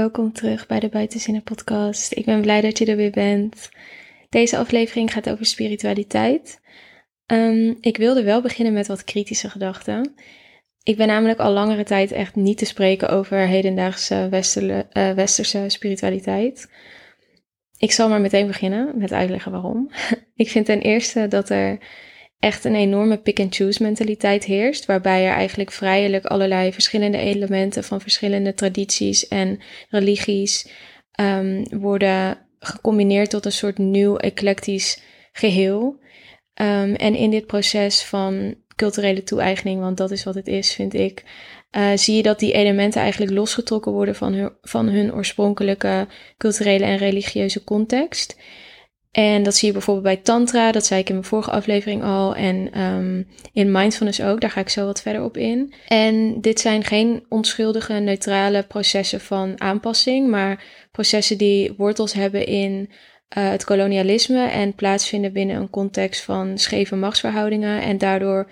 Welkom terug bij de Buitenzinnen podcast. Ik ben blij dat je er weer bent. Deze aflevering gaat over spiritualiteit. Um, ik wilde wel beginnen met wat kritische gedachten. Ik ben namelijk al langere tijd echt niet te spreken over hedendaagse uh, westerse spiritualiteit. Ik zal maar meteen beginnen met uitleggen waarom. ik vind ten eerste dat er echt een enorme pick-and-choose mentaliteit heerst, waarbij er eigenlijk vrijelijk allerlei verschillende elementen van verschillende tradities en religies um, worden gecombineerd tot een soort nieuw eclectisch geheel. Um, en in dit proces van culturele toe-eigening, want dat is wat het is, vind ik, uh, zie je dat die elementen eigenlijk losgetrokken worden van hun, van hun oorspronkelijke culturele en religieuze context. En dat zie je bijvoorbeeld bij Tantra, dat zei ik in mijn vorige aflevering al. En um, in Mindfulness ook, daar ga ik zo wat verder op in. En dit zijn geen onschuldige, neutrale processen van aanpassing, maar processen die wortels hebben in uh, het kolonialisme en plaatsvinden binnen een context van scheve machtsverhoudingen. En daardoor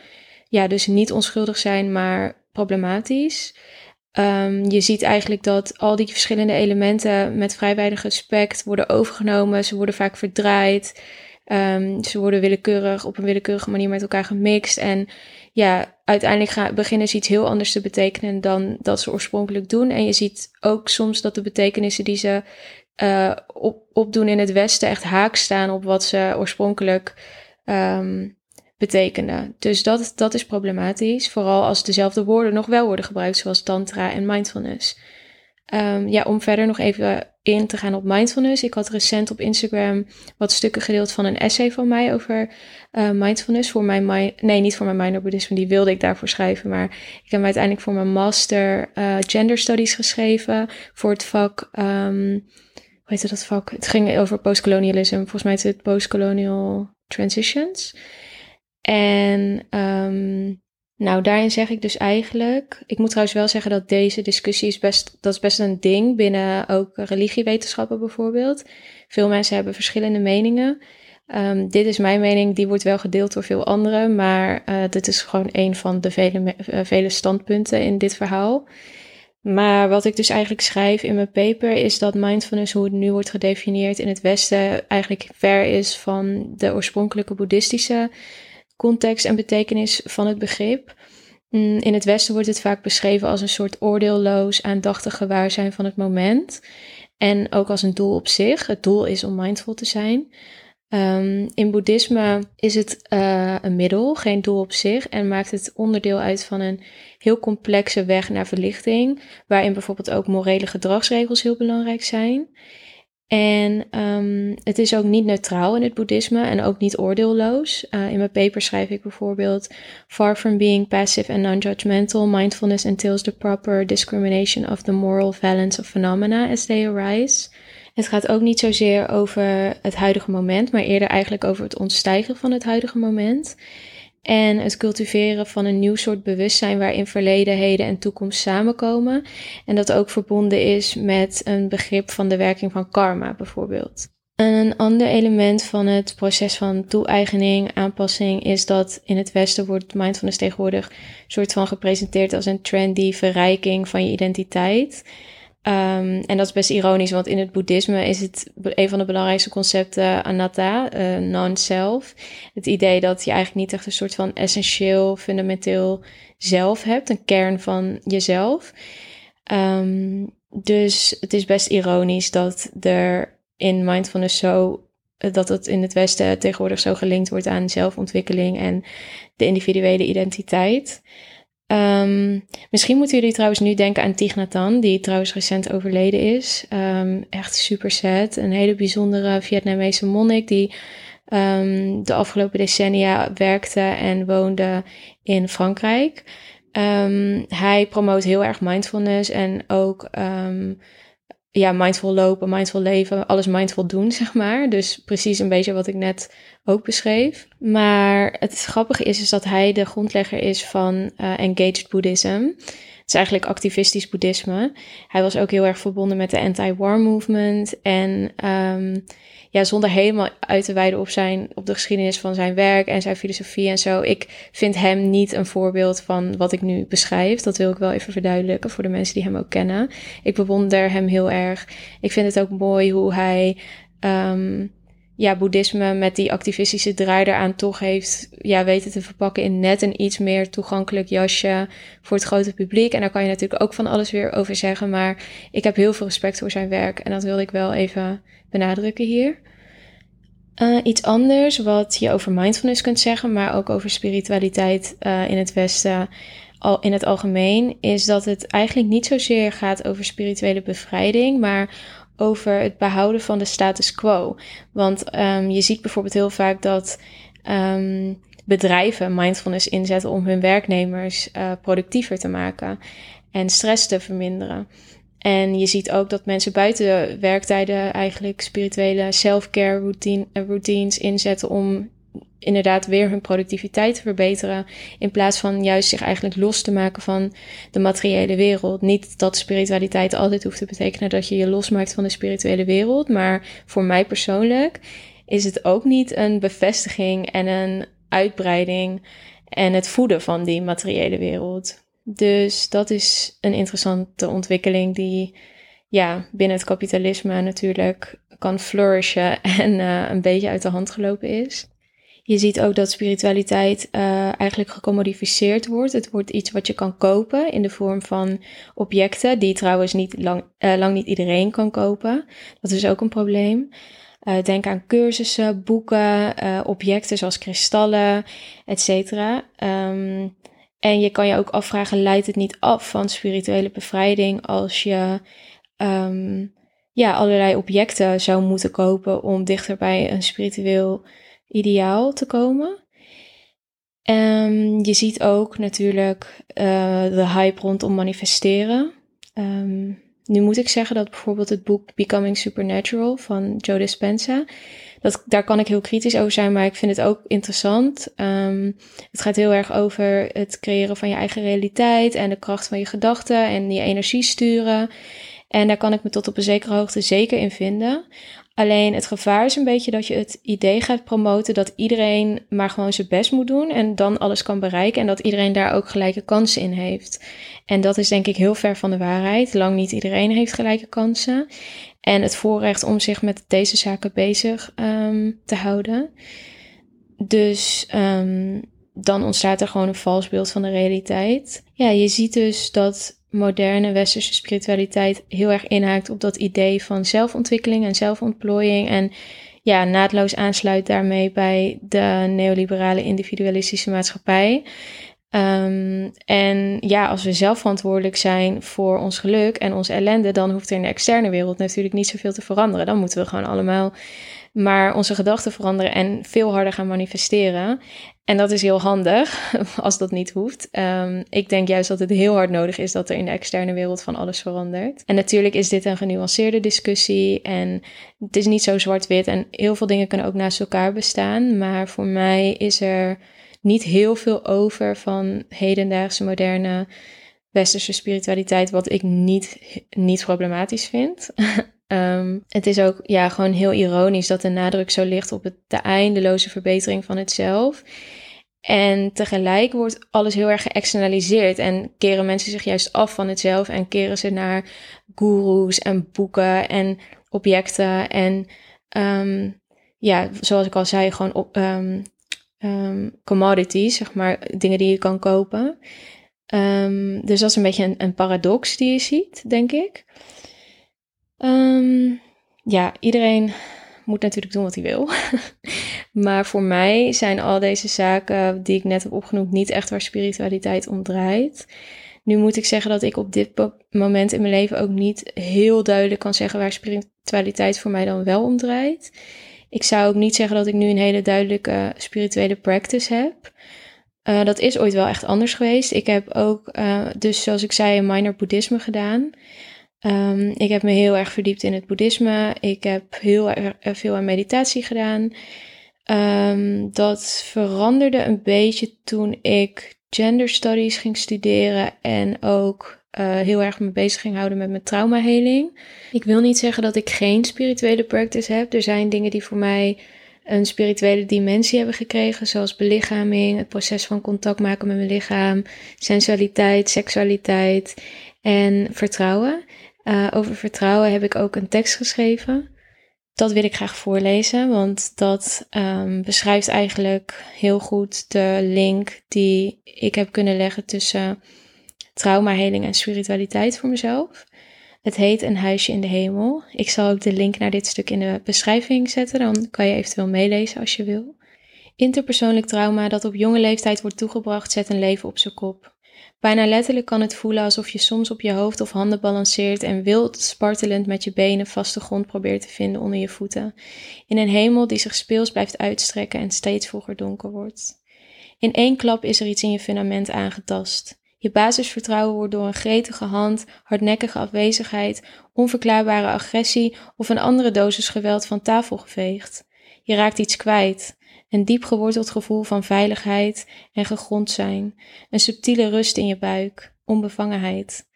ja, dus niet onschuldig zijn, maar problematisch. Um, je ziet eigenlijk dat al die verschillende elementen met vrij weinig respect worden overgenomen. Ze worden vaak verdraaid. Um, ze worden willekeurig op een willekeurige manier met elkaar gemixt. En ja, uiteindelijk gaan, beginnen ze iets heel anders te betekenen dan dat ze oorspronkelijk doen. En je ziet ook soms dat de betekenissen die ze uh, op, opdoen in het Westen echt haak staan op wat ze oorspronkelijk um, betekenen. Dus dat, dat is problematisch, vooral als dezelfde woorden nog wel worden gebruikt, zoals tantra en mindfulness. Um, ja, om verder nog even in te gaan op mindfulness. Ik had recent op Instagram wat stukken gedeeld van een essay van mij over uh, mindfulness. Voor mijn, nee, niet voor mijn minor boeddhisme, die wilde ik daarvoor schrijven. Maar ik heb uiteindelijk voor mijn master uh, gender studies geschreven. Voor het vak, um, hoe heet dat vak? Het ging over postcolonialisme. Volgens mij is het postcolonial transitions. En um, nou, daarin zeg ik dus eigenlijk. Ik moet trouwens wel zeggen dat deze discussie is best, dat is best een ding binnen ook religiewetenschappen bijvoorbeeld. Veel mensen hebben verschillende meningen. Um, dit is mijn mening, die wordt wel gedeeld door veel anderen, maar uh, dit is gewoon een van de vele, uh, vele standpunten in dit verhaal. Maar wat ik dus eigenlijk schrijf in mijn paper is dat mindfulness, hoe het nu wordt gedefinieerd in het Westen, eigenlijk ver is van de oorspronkelijke boeddhistische context en betekenis van het begrip. Mm, in het Westen wordt het vaak beschreven als een soort oordeelloos, aandachtig gewaarzijn van het moment. En ook als een doel op zich. Het doel is om mindful te zijn. Um, in boeddhisme is het uh, een middel, geen doel op zich, en maakt het onderdeel uit van een heel complexe weg naar verlichting, waarin bijvoorbeeld ook morele gedragsregels heel belangrijk zijn. En um, het is ook niet neutraal in het boeddhisme en ook niet oordeelloos. Uh, in mijn paper schrijf ik bijvoorbeeld: Far from being passive and non-judgmental, mindfulness entails the proper discrimination of the moral valence of phenomena as they arise. Het gaat ook niet zozeer over het huidige moment, maar eerder eigenlijk over het ontstijgen van het huidige moment. En het cultiveren van een nieuw soort bewustzijn waarin verleden, heden en toekomst samenkomen. En dat ook verbonden is met een begrip van de werking van karma bijvoorbeeld. En een ander element van het proces van toe-eigening, aanpassing, is dat in het Westen wordt mindfulness tegenwoordig soort van gepresenteerd als een trendy verrijking van je identiteit. Um, en dat is best ironisch, want in het boeddhisme is het een van de belangrijkste concepten anatta, uh, non-self. Het idee dat je eigenlijk niet echt een soort van essentieel, fundamenteel zelf hebt, een kern van jezelf. Um, dus het is best ironisch dat er in mindfulness zo, dat het in het Westen tegenwoordig zo gelinkt wordt aan zelfontwikkeling en de individuele identiteit. Um, misschien moeten jullie trouwens nu denken aan Thich Nhat Hanh, die trouwens recent overleden is. Um, echt super sad. Een hele bijzondere Vietnamese monnik die um, de afgelopen decennia werkte en woonde in Frankrijk. hij promoot heel erg mindfulness en ook ja, mindful lopen, mindful leven, alles mindful doen, zeg maar. Dus precies een beetje wat ik net ook beschreef. Maar het grappige is, is dat hij de grondlegger is van uh, Engaged Buddhism. Is eigenlijk activistisch boeddhisme. Hij was ook heel erg verbonden met de anti-war movement. En um, ja, zonder helemaal uit te wijden op, zijn, op de geschiedenis van zijn werk en zijn filosofie en zo. Ik vind hem niet een voorbeeld van wat ik nu beschrijf. Dat wil ik wel even verduidelijken voor de mensen die hem ook kennen. Ik bewonder hem heel erg. Ik vind het ook mooi hoe hij um, ja, boeddhisme met die activistische draai eraan toch heeft ja, weten te verpakken in net een iets meer toegankelijk jasje voor het grote publiek. En daar kan je natuurlijk ook van alles weer over zeggen. Maar ik heb heel veel respect voor zijn werk en dat wilde ik wel even benadrukken hier. Uh, iets anders wat je over mindfulness kunt zeggen, maar ook over spiritualiteit uh, in het Westen al in het algemeen, is dat het eigenlijk niet zozeer gaat over spirituele bevrijding, maar over het behouden van de status quo. Want um, je ziet bijvoorbeeld heel vaak dat um, bedrijven mindfulness inzetten om hun werknemers uh, productiever te maken en stress te verminderen. En je ziet ook dat mensen buiten werktijden eigenlijk spirituele self-care routine, routines inzetten om inderdaad weer hun productiviteit te verbeteren. In plaats van juist zich eigenlijk los te maken van de materiële wereld. Niet dat spiritualiteit altijd hoeft te betekenen dat je je losmaakt van de spirituele wereld. Maar voor mij persoonlijk is het ook niet een bevestiging en een uitbreiding en het voeden van die materiële wereld. Dus dat is een interessante ontwikkeling die ja, binnen het kapitalisme natuurlijk kan flourishen en uh, een beetje uit de hand gelopen is. Je ziet ook dat spiritualiteit uh, eigenlijk gecommodificeerd wordt. Het wordt iets wat je kan kopen in de vorm van objecten, die trouwens niet lang, uh, lang niet iedereen kan kopen. Dat is ook een probleem. Uh, denk aan cursussen, boeken, objecten zoals kristallen, etc. Um, en je kan je ook afvragen, leidt het niet af van spirituele bevrijding als je um, ja, allerlei objecten zou moeten kopen om dichter bij een spiritueel ideaal te komen. Um, je ziet ook natuurlijk uh, de hype rondom manifesteren. Um, nu moet ik zeggen dat bijvoorbeeld het boek Becoming Supernatural van Joe Dispenza, dat, daar kan ik heel kritisch over zijn, maar ik vind het ook interessant. Um, het gaat heel erg over het creëren van je eigen realiteit en de kracht van je gedachten en je energie sturen. En daar kan ik me tot op een zekere hoogte zeker in vinden. Alleen het gevaar is een beetje dat je het idee gaat promoten dat iedereen maar gewoon zijn best moet doen en dan alles kan bereiken en dat iedereen daar ook gelijke kansen in heeft. En dat is denk ik heel ver van de waarheid. Lang niet iedereen heeft gelijke kansen. En het voorrecht om zich met deze zaken bezig um, te houden. Dus um, dan ontstaat er gewoon een vals beeld van de realiteit. Ja, je ziet dus dat moderne westerse spiritualiteit heel erg inhaakt op dat idee van zelfontwikkeling en zelfontplooiing. En ja, naadloos aansluit daarmee bij de neoliberale individualistische maatschappij. Um, en ja, als we zelf verantwoordelijk zijn voor ons geluk en onze ellende, dan hoeft er in de externe wereld natuurlijk niet zoveel te veranderen. Dan moeten we gewoon allemaal maar onze gedachten veranderen en veel harder gaan manifesteren. En dat is heel handig als dat niet hoeft. Um, ik denk juist dat het heel hard nodig is dat er in de externe wereld van alles verandert. En natuurlijk is dit een genuanceerde discussie en het is niet zo zwart-wit en heel veel dingen kunnen ook naast elkaar bestaan. Maar voor mij is er niet heel veel over van hedendaagse moderne westerse spiritualiteit, wat ik niet, niet problematisch vind. um, het is ook ja, gewoon heel ironisch dat de nadruk zo ligt op het, de eindeloze verbetering van het zelf. En tegelijk wordt alles heel erg geëxternaliseerd en keren mensen zich juist af van het zelf en keren ze naar gurus en boeken en objecten en um, ja, zoals ik al zei, gewoon op, um, commodities, zeg maar, dingen die je kan kopen. Dus dat is een beetje een, een, paradox die je ziet, denk ik. Um, ja, iedereen moet natuurlijk doen wat hij wil. maar voor mij zijn al deze zaken die ik net heb opgenoemd niet echt waar spiritualiteit om draait. Nu moet ik zeggen dat ik op dit moment in mijn leven ook niet heel duidelijk kan zeggen waar spiritualiteit voor mij dan wel om draait. Ik zou ook niet zeggen dat ik nu een hele duidelijke spirituele practice heb. Uh, dat is ooit wel echt anders geweest. Ik heb ook, uh, dus zoals ik zei, een minor boeddhisme gedaan. Um, ik heb me heel erg verdiept in het boeddhisme. Ik heb heel erg veel aan meditatie gedaan. Um, dat veranderde een beetje toen ik gender studies ging studeren en ook uh, heel erg me bezig ging houden met mijn traumaheling. Ik wil niet zeggen dat ik geen spirituele practice heb. Er zijn dingen die voor mij een spirituele dimensie hebben gekregen, zoals belichaming, het proces van contact maken met mijn lichaam, sensualiteit, seksualiteit en vertrouwen. Uh, over vertrouwen heb ik ook een tekst geschreven. Dat wil ik graag voorlezen, want dat um, beschrijft eigenlijk heel goed de link die ik heb kunnen leggen tussen traumaheling en spiritualiteit voor mezelf. Het heet Een huisje in de hemel. Ik zal ook de link naar dit stuk in de beschrijving zetten, dan kan je eventueel meelezen als je wil. Interpersoonlijk trauma dat op jonge leeftijd wordt toegebracht zet een leven op zijn kop. Bijna letterlijk kan het voelen alsof je soms op je hoofd of handen balanceert en wild spartelend met je benen vaste grond probeert te vinden onder je voeten. In een hemel die zich speels blijft uitstrekken en steeds vroeger donker wordt. In één klap is er iets in je fundament aangetast. Je basisvertrouwen wordt door een gretige hand, hardnekkige afwezigheid, onverklaarbare agressie of een andere dosis geweld van tafel geveegd. Je raakt iets kwijt, een diep geworteld gevoel van veiligheid en gegrond zijn, een subtiele rust in je buik, onbevangenheid.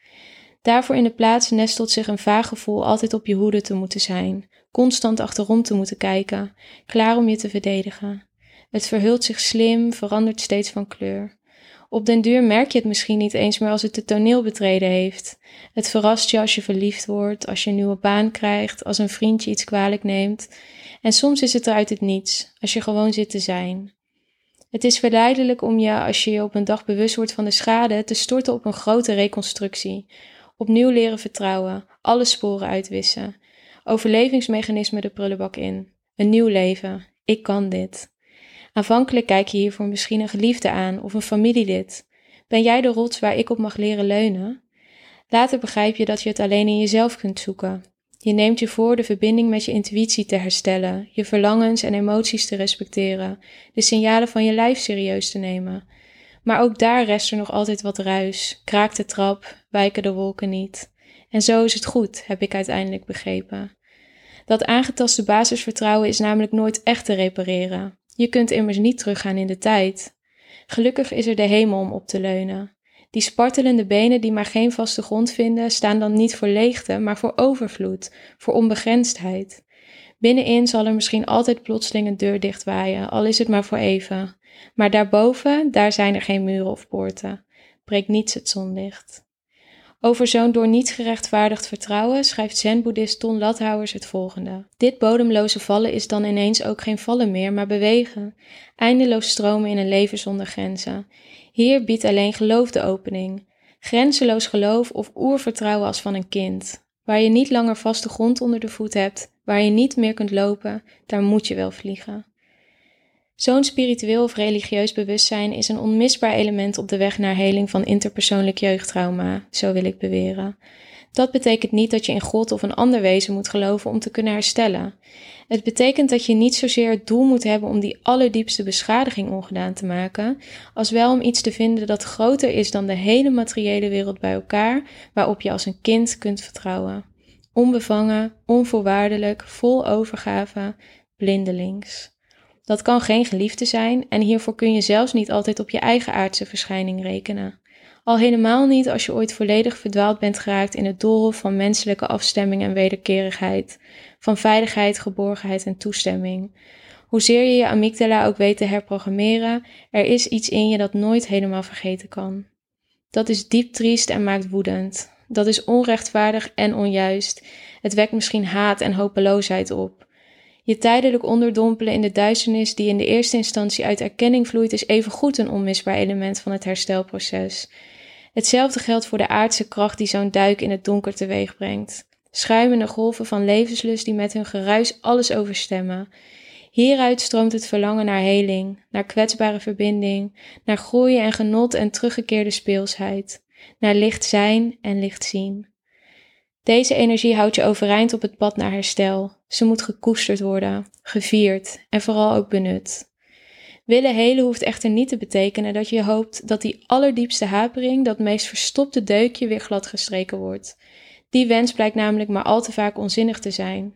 Daarvoor in de plaats nestelt zich een vaag gevoel altijd op je hoede te moeten zijn, constant achterom te moeten kijken, klaar om je te verdedigen. Het verhult zich slim, verandert steeds van kleur. Op den duur merk je het misschien niet eens meer als het de toneel betreden heeft. Het verrast je als je verliefd wordt, als je een nieuwe baan krijgt, als een vriendje iets kwalijk neemt. En soms is het er uit het niets, als je gewoon zit te zijn. Het is verleidelijk om je, als je je op een dag bewust wordt van de schade, te storten op een grote reconstructie. Opnieuw leren vertrouwen, alle sporen uitwissen. Overlevingsmechanisme de prullenbak in. Een nieuw leven. Ik kan dit. Aanvankelijk kijk je hiervoor misschien een geliefde aan of een familielid. Ben jij de rots waar ik op mag leren leunen? Later begrijp je dat je het alleen in jezelf kunt zoeken. Je neemt je voor de verbinding met je intuïtie te herstellen, je verlangens en emoties te respecteren, de signalen van je lijf serieus te nemen. Maar ook daar rest er nog altijd wat ruis, kraakt de trap, wijken de wolken niet. En zo is het goed, heb ik uiteindelijk begrepen. Dat aangetaste basisvertrouwen is namelijk nooit echt te repareren. Je kunt immers niet teruggaan in de tijd. Gelukkig is er de hemel om op te leunen. Die spartelende benen die maar geen vaste grond vinden, staan dan niet voor leegte, maar voor overvloed, voor onbegrensdheid. Binnenin zal er misschien altijd plotseling een deur dichtwaaien, al is het maar voor even. Maar daarboven, daar zijn er geen muren of poorten. Breekt niets het zonlicht. Over zo'n door niets gerechtvaardigd vertrouwen schrijft zen-boeddhist Ton Lathouwers het volgende. Dit bodemloze vallen is dan ineens ook geen vallen meer, maar bewegen. Eindeloos stromen in een leven zonder grenzen. Hier biedt alleen geloof de opening. Grenzeloos geloof of oervertrouwen als van een kind. Waar je niet langer vaste grond onder de voet hebt, waar je niet meer kunt lopen, daar moet je wel vliegen. Zo'n spiritueel of religieus bewustzijn is een onmisbaar element op de weg naar heling van interpersoonlijk jeugdtrauma, zo wil ik beweren. Dat betekent niet dat je in God of een ander wezen moet geloven om te kunnen herstellen. Het betekent dat je niet zozeer het doel moet hebben om die allerdiepste beschadiging ongedaan te maken, als wel om iets te vinden dat groter is dan de hele materiële wereld bij elkaar, waarop je als een kind kunt vertrouwen. Onbevangen, onvoorwaardelijk, vol overgave, blindelings. Dat kan geen geliefde zijn en hiervoor kun je zelfs niet altijd op je eigen aardse verschijning rekenen. Al helemaal niet als je ooit volledig verdwaald bent geraakt in het doolhof van menselijke afstemming en wederkerigheid, van veiligheid, geborgenheid en toestemming. Hoezeer je je amygdala ook weet te herprogrammeren, er is iets in je dat nooit helemaal vergeten kan. Dat is diep triest en maakt woedend. Dat is onrechtvaardig en onjuist. Het wekt misschien haat en hopeloosheid op. Je tijdelijk onderdompelen in de duisternis die in de eerste instantie uit erkenning vloeit, is evengoed een onmisbaar element van het herstelproces. Hetzelfde geldt voor de aardse kracht die zo'n duik in het donker teweeg brengt. Schuimende golven van levenslust die met hun geruis alles overstemmen. Hieruit stroomt het verlangen naar heling, naar kwetsbare verbinding, naar groei en genot en teruggekeerde speelsheid, naar licht zijn en licht zien. Deze energie houdt je overeind op het pad naar herstel. Ze moet gekoesterd worden, gevierd en vooral ook benut. Willen helen hoeft echter niet te betekenen dat je hoopt dat die allerdiepste hapering, dat meest verstopte deukje, weer gladgestreken wordt. Die wens blijkt namelijk maar al te vaak onzinnig te zijn.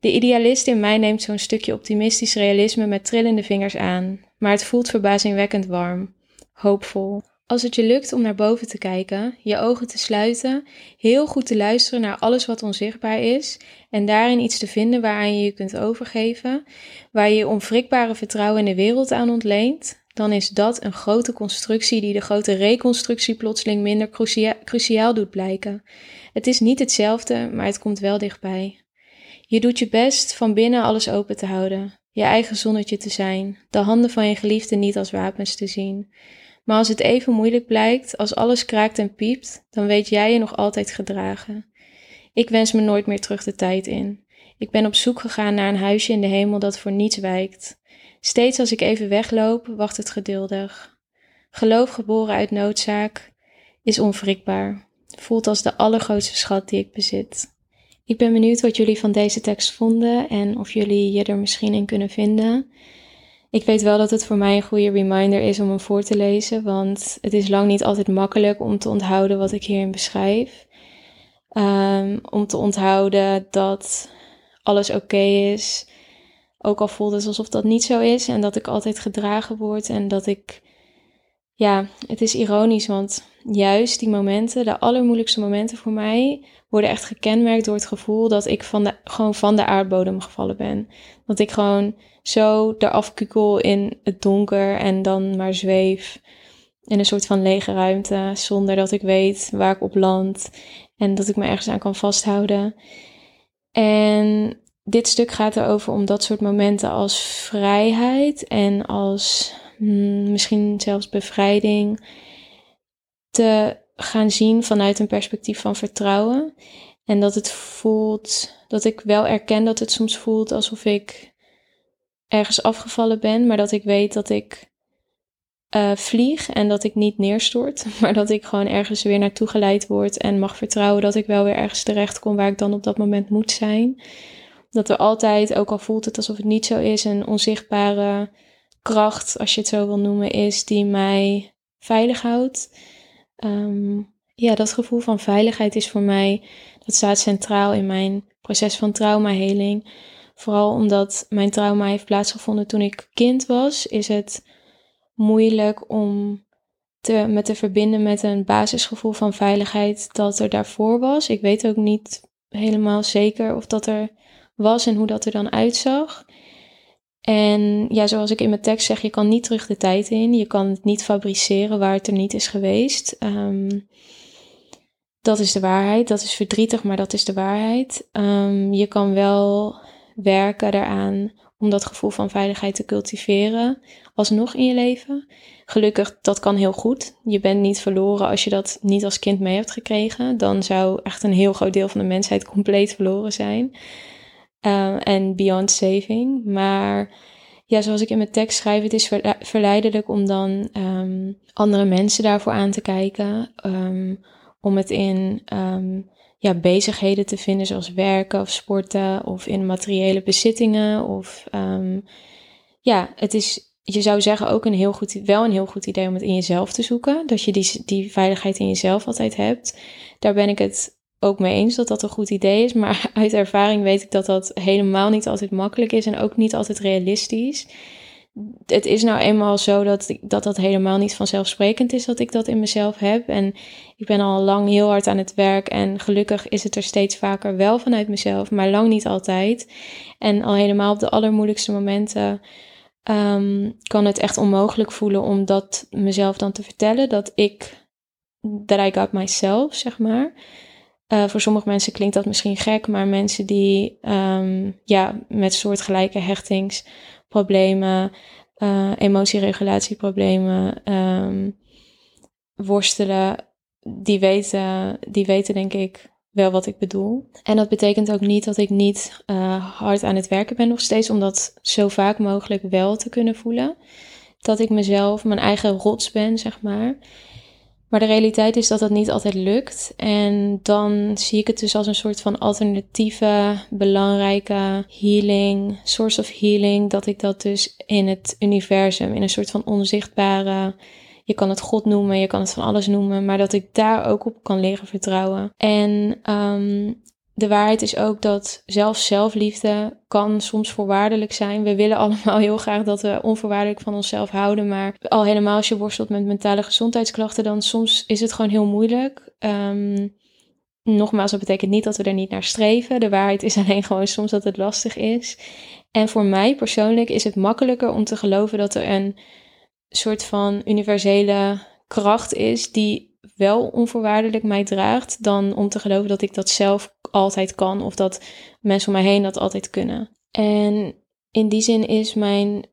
De idealist in mij neemt zo'n stukje optimistisch realisme met trillende vingers aan, maar het voelt verbazingwekkend warm, hoopvol. Als het je lukt om naar boven te kijken, je ogen te sluiten, heel goed te luisteren naar alles wat onzichtbaar is en daarin iets te vinden waaraan je je kunt overgeven, waar je je onwrikbare vertrouwen in de wereld aan ontleent, dan is dat een grote constructie die de grote reconstructie plotseling minder cruciaal doet blijken. Het is niet hetzelfde, maar het komt wel dichtbij. Je doet je best van binnen alles open te houden, je eigen zonnetje te zijn, de handen van je geliefde niet als wapens te zien. Maar als het even moeilijk blijkt, als alles kraakt en piept, dan weet jij je nog altijd gedragen. Ik wens me nooit meer terug de tijd in. Ik ben op zoek gegaan naar een huisje in de hemel dat voor niets wijkt. Steeds als ik even wegloop, wacht het geduldig. Geloof geboren uit noodzaak is onwrikbaar. Voelt als de allergrootste schat die ik bezit. Ik ben benieuwd wat jullie van deze tekst vonden en of jullie je er misschien in kunnen vinden. Ik weet wel dat het voor mij een goede reminder is om hem voor te lezen, want het is lang niet altijd makkelijk om te onthouden wat ik hierin beschrijf. Um, om te onthouden dat alles oké is, ook al voelt het alsof dat niet zo is en dat ik altijd gedragen word en dat ik, ja, het is ironisch, want juist die momenten, de allermoeilijkste momenten voor mij, worden echt gekenmerkt door het gevoel dat ik van de, gewoon van de aardbodem gevallen ben. Dat ik gewoon zo eraf kukel in het donker en dan maar zweef in een soort van lege ruimte, zonder dat ik weet waar ik op land en dat ik me ergens aan kan vasthouden. En dit stuk gaat erover om dat soort momenten als vrijheid en als hmm, misschien zelfs bevrijding te gaan zien vanuit een perspectief van vertrouwen. En dat het voelt, dat ik wel erken dat het soms voelt alsof ik ergens afgevallen ben, maar dat ik weet dat ik uh, vlieg en dat ik niet neerstort, maar dat ik gewoon ergens weer naartoe geleid word en mag vertrouwen dat ik wel weer ergens terecht kom waar ik dan op dat moment moet zijn. Dat er altijd, ook al voelt het alsof het niet zo is, een onzichtbare kracht, als je het zo wil noemen, is die mij veilig houdt. Um, ja, dat gevoel van veiligheid is voor mij, dat staat centraal in mijn proces van traumaheling. Vooral omdat mijn trauma heeft plaatsgevonden toen ik kind was, is het moeilijk om te, me te verbinden met een basisgevoel van veiligheid dat er daarvoor was. Ik weet ook niet helemaal zeker of dat er was en hoe dat er dan uitzag. En ja, zoals ik in mijn tekst zeg, je kan niet terug de tijd in. Je kan het niet fabriceren waar het er niet is geweest. Um, dat is de waarheid. Dat is verdrietig, maar dat is de waarheid. Um, je kan wel werken eraan om dat gevoel van veiligheid te cultiveren, alsnog in je leven. Gelukkig, dat kan heel goed. Je bent niet verloren als je dat niet als kind mee hebt gekregen. Dan zou echt een heel groot deel van de mensheid compleet verloren zijn. Uh, en beyond saving. Maar ja, zoals ik in mijn tekst schrijf, het is verleidelijk om dan um, andere mensen daarvoor aan te kijken. Um, om het in ja, bezigheden te vinden, zoals werken of sporten of in materiële bezittingen. Of ja, het is, je zou zeggen, ook een heel goed, wel een heel goed idee om het in jezelf te zoeken. Dat je die, die veiligheid in jezelf altijd hebt. Daar ben ik het ook mee eens dat dat een goed idee is. Maar uit ervaring weet ik dat dat helemaal niet altijd makkelijk is en ook niet altijd realistisch het is nou eenmaal zo dat, dat dat helemaal niet vanzelfsprekend is dat ik dat in mezelf heb. En ik ben al lang heel hard aan het werk en gelukkig is het er steeds vaker wel vanuit mezelf, maar lang niet altijd. En al helemaal op de allermoeilijkste momenten um, kan het echt onmogelijk voelen om dat mezelf dan te vertellen. Dat ik, that I got myself, zeg maar. Uh, voor sommige mensen klinkt dat misschien gek, maar mensen die um, ja, met soortgelijke hechtings problemen, uh, emotieregulatieproblemen um, worstelen, die weten, die weten denk ik wel wat ik bedoel. En dat betekent ook niet dat ik niet uh, hard aan het werken ben nog steeds, om dat zo vaak mogelijk wel te kunnen voelen. Dat ik mezelf, mijn eigen rots ben, zeg maar. Maar de realiteit is dat dat niet altijd lukt. En dan zie ik het dus als een soort van alternatieve, belangrijke healing, source of healing. Dat ik dat dus in het universum, in een soort van onzichtbare. Je kan het God noemen, je kan het van alles noemen, maar dat ik daar ook op kan leren vertrouwen. En um, de waarheid is ook dat zelfs zelfliefde kan soms voorwaardelijk zijn. We willen allemaal heel graag dat we onvoorwaardelijk van onszelf houden. Maar al helemaal als je worstelt met mentale gezondheidsklachten, dan soms is het gewoon heel moeilijk. Ehm, nogmaals, dat betekent niet dat we er niet naar streven. De waarheid is alleen gewoon soms dat het lastig is. En voor mij persoonlijk is het makkelijker om te geloven dat er een soort van universele kracht is die wel onvoorwaardelijk mij draagt, dan om te geloven dat ik dat zelf altijd kan of dat mensen om mij heen dat altijd kunnen. En in die zin is mijn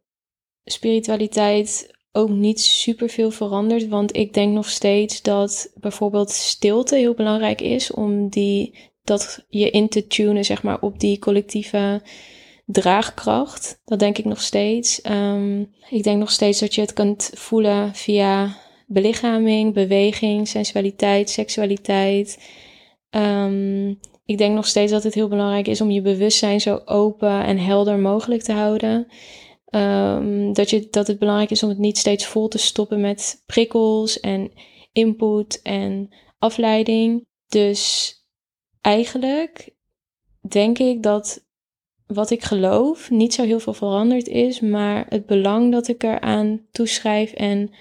spiritualiteit ook niet super veel veranderd, want ik denk nog steeds dat bijvoorbeeld stilte heel belangrijk is om die dat je in te tunen, zeg maar, op die collectieve draagkracht. Dat denk ik nog steeds. Ehm, ik denk nog steeds dat je het kunt voelen via belichaming, beweging, sensualiteit, seksualiteit. Um, ik denk nog steeds dat het heel belangrijk is om je bewustzijn zo open en helder mogelijk te houden. Um, dat, je, dat het belangrijk is om het niet steeds vol te stoppen met prikkels en input en afleiding. Dus eigenlijk denk ik dat wat ik geloof niet zo heel veel veranderd is, maar het belang dat ik eraan toeschrijf en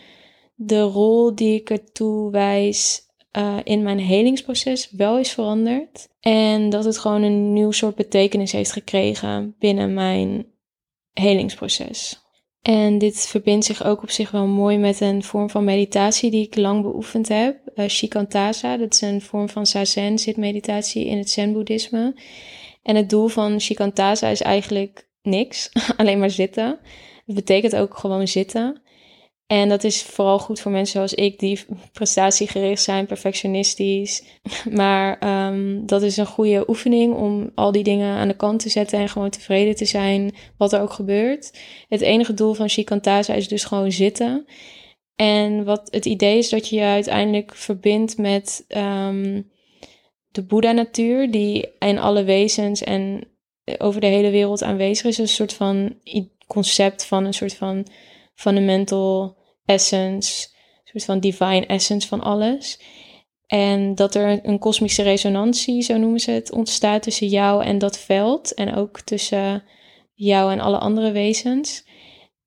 de rol die ik er toewijs uh, in mijn helingsproces wel is veranderd. En dat het gewoon een nieuw soort betekenis heeft gekregen binnen mijn helingsproces. En dit verbindt zich ook op zich wel mooi met een vorm van meditatie die ik lang beoefend heb. Uh, Shikantaza, dat is een vorm van zazen, zitmeditatie in het zen-boeddhisme. En het doel van Shikantaza is eigenlijk niks, alleen maar zitten. Het betekent ook gewoon zitten. En dat is vooral goed voor mensen zoals ik, die prestatiegericht zijn, perfectionistisch. Maar um, dat is een goede oefening om al die dingen aan de kant te zetten en gewoon tevreden te zijn wat er ook gebeurt. Het enige doel van Shikantaza is dus gewoon zitten. En wat het idee is dat je je uiteindelijk verbindt met um, de Boeddha-natuur, die in alle wezens en over de hele wereld aanwezig is. Een soort van concept van een soort van fundamental essence, een soort van divine essence van alles. En dat er een kosmische resonantie, zo noemen ze het, ontstaat tussen jou en dat veld. En ook tussen jou en alle andere wezens.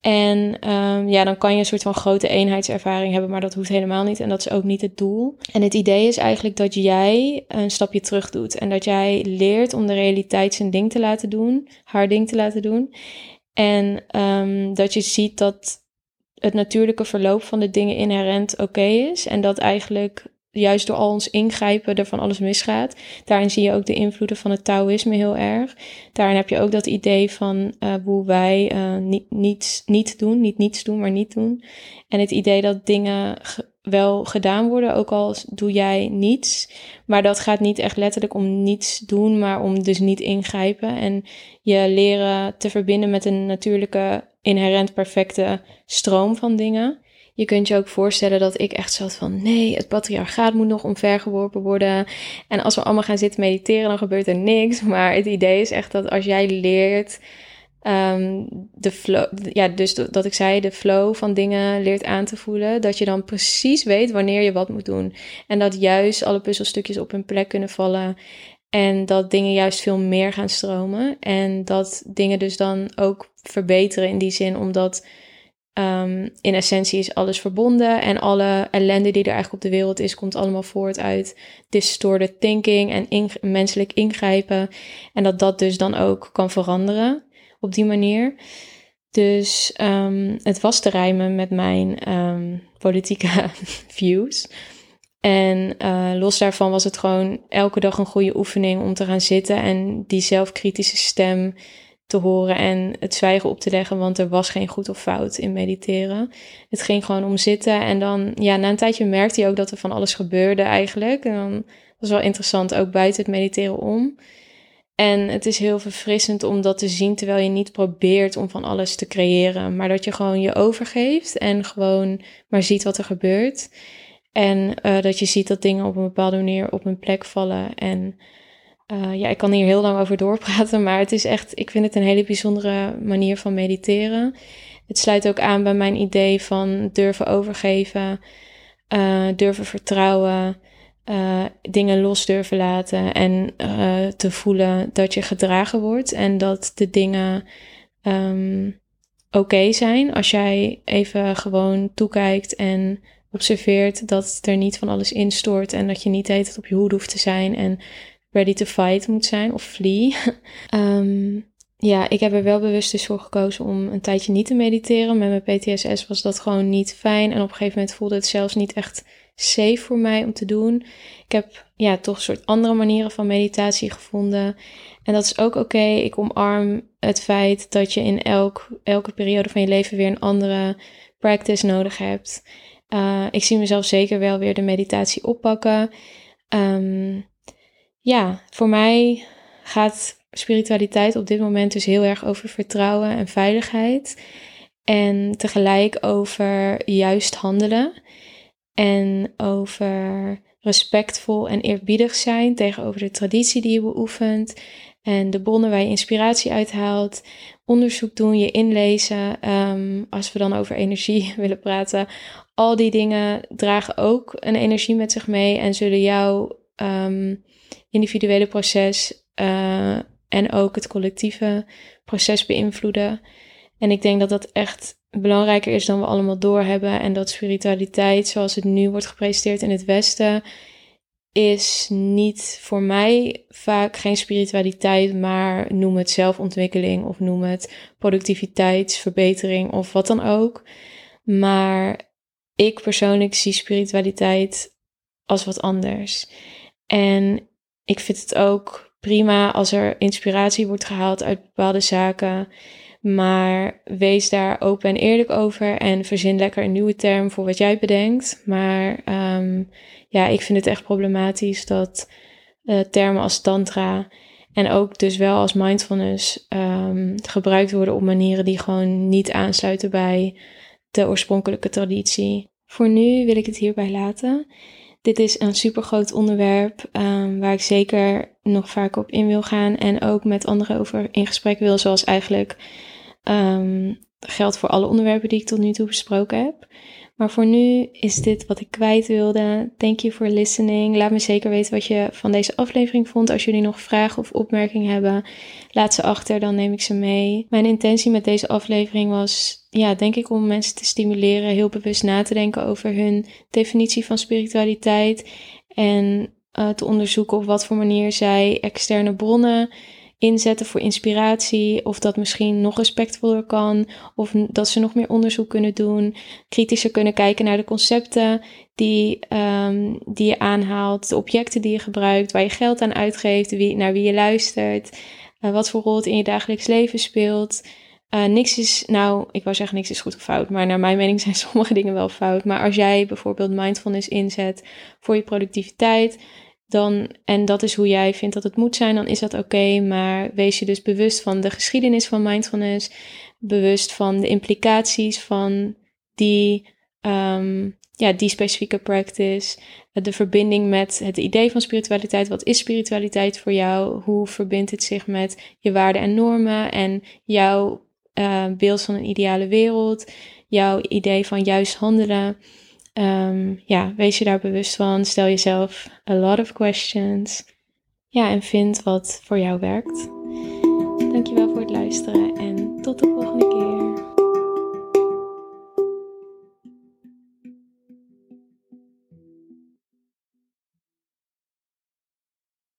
En um, ja, dan kan je een soort van grote eenheidservaring hebben, maar dat hoeft helemaal niet. En dat is ook niet het doel. En het idee is eigenlijk dat jij een stapje terug doet. En dat jij leert om de realiteit zijn ding te laten doen, haar ding te laten doen. En um, dat je ziet dat het natuurlijke verloop van de dingen inherent oké is. En dat eigenlijk juist door al ons ingrijpen er van alles misgaat. Daarin zie je ook de invloeden van het Taoïsme heel erg. Daarin heb je ook dat idee van uh, hoe wij uh, niet, niets, niet doen, niet niets doen, maar niet doen. En het idee dat dingen wel gedaan worden, ook al doe jij niets. Maar dat gaat niet echt letterlijk om niets doen, maar om dus niet ingrijpen. En je leren te verbinden met een natuurlijke, inherent perfecte stroom van dingen. Je kunt je ook voorstellen dat ik echt zat van nee, het patriarchaat moet nog omvergeworpen worden. En als we allemaal gaan zitten mediteren, dan gebeurt er niks. Maar het idee is echt dat als jij leert um, de flow, ja, dus dat ik zei, de flow van dingen leert aan te voelen. Dat je dan precies weet wanneer je wat moet doen. En dat juist alle puzzelstukjes op hun plek kunnen vallen. En dat dingen juist veel meer gaan stromen. En dat dingen dus dan ook verbeteren in die zin, omdat um, in essentie is alles verbonden. En alle ellende die er eigenlijk op de wereld is, komt allemaal voort uit distorted thinking en menselijk ingrijpen. En dat dat dus dan ook kan veranderen op die manier. Dus um, het was te rijmen met mijn um, politieke views. En uh, los daarvan was het gewoon elke dag een goede oefening om te gaan zitten en die zelfkritische stem te horen en het zwijgen op te leggen, want er was geen goed of fout in mediteren. Het ging gewoon om zitten en dan, ja, na een tijdje merkte je ook dat er van alles gebeurde eigenlijk. En dan was wel interessant, ook buiten het mediteren om. En het is heel verfrissend om dat te zien terwijl je niet probeert om van alles te creëren, maar dat je gewoon je overgeeft en gewoon maar ziet wat er gebeurt. En uh, dat je ziet dat dingen op een bepaalde manier op hun plek vallen. En uh, ja, ik kan hier heel lang over doorpraten, maar het is echt, ik vind het een hele bijzondere manier van mediteren. Het sluit ook aan bij mijn idee van durven overgeven, uh, durven vertrouwen, uh, dingen los durven laten en uh, te voelen dat je gedragen wordt en dat de dingen um, oké zijn. Als jij even gewoon toekijkt en observeert dat er niet van alles instort en dat je niet heet op je hoede hoeft te zijn en ready to fight moet zijn of flee. um, ja, ik heb er wel bewust dus voor gekozen om een tijdje niet te mediteren. Met mijn PTSS was dat gewoon niet fijn. En op een gegeven moment voelde het zelfs niet echt safe voor mij om te doen. Ik heb ja, toch een soort andere manieren van meditatie gevonden. En dat is ook oké. Ik omarm het feit dat je in elk, elke periode van je leven weer een andere practice nodig hebt. Uh, ik zie mezelf zeker wel weer de meditatie oppakken. Um, ja, voor mij gaat spiritualiteit op dit moment dus heel erg over vertrouwen en veiligheid. En tegelijk over juist handelen. En over respectvol en eerbiedig zijn tegenover de traditie die je beoefent. En de bronnen waar je inspiratie uithaalt. Onderzoek doen, je inlezen. Um, als we dan over energie willen praten. Al die dingen dragen ook een energie met zich mee. En zullen jouw um, individuele proces uh, en ook het collectieve proces beïnvloeden. En ik denk dat dat echt belangrijker is dan we allemaal doorhebben. En dat spiritualiteit, zoals het nu wordt gepresenteerd in het Westen, is niet voor mij vaak geen spiritualiteit, maar noem het zelfontwikkeling of noem het productiviteitsverbetering of wat dan ook. Maar ik persoonlijk zie spiritualiteit als wat anders. En ik vind het ook prima als er inspiratie wordt gehaald uit bepaalde zaken. Maar wees daar open en eerlijk over en verzin lekker een nieuwe term voor wat jij bedenkt. Maar um, ja, ik vind het echt problematisch dat uh, termen als tantra en ook dus wel als mindfulness um, gebruikt worden op manieren die gewoon niet aansluiten bij de oorspronkelijke traditie. Voor nu wil ik het hierbij laten. Dit is een super groot onderwerp um, waar ik zeker nog vaak op in wil gaan en ook met anderen over in gesprek wil, zoals eigenlijk um, geldt voor alle onderwerpen die ik tot nu toe besproken heb. Maar voor nu is dit wat ik kwijt wilde. Thank you for listening. Laat me zeker weten wat je van deze aflevering vond. Als jullie nog vragen of opmerkingen hebben, laat ze achter, dan neem ik ze mee. Mijn intentie met deze aflevering was, ja, denk ik om mensen te stimuleren heel bewust na te denken over hun definitie van spiritualiteit. En uh, te onderzoeken op wat voor manier zij externe bronnen inzetten voor inspiratie, of dat misschien nog respectvoller kan, of dat ze nog meer onderzoek kunnen doen, kritischer kunnen kijken naar de concepten die, um, die je aanhaalt, de objecten die je gebruikt, waar je geld aan uitgeeft, wie, naar wie je luistert, uh, wat voor rol het in je dagelijks leven speelt. Uh, niks is, nou, ik wou zeggen niks is goed of fout, maar naar mijn mening zijn sommige dingen wel fout. Maar als jij bijvoorbeeld mindfulness inzet voor je productiviteit, dan, en dat is hoe jij vindt dat het moet zijn, dan is dat oké. maar wees je dus bewust van de geschiedenis van mindfulness, bewust van de implicaties van die, um, ja, die specifieke practice, de verbinding met het idee van spiritualiteit. Wat is spiritualiteit voor jou? Hoe verbindt het zich met je waarden en normen en jouw uh, beeld van een ideale wereld, jouw idee van juist handelen? Um, ja, wees je daar bewust van. Stel jezelf a lot of questions. Ja, en vind wat voor jou werkt. Dankjewel voor het luisteren en tot de volgende keer.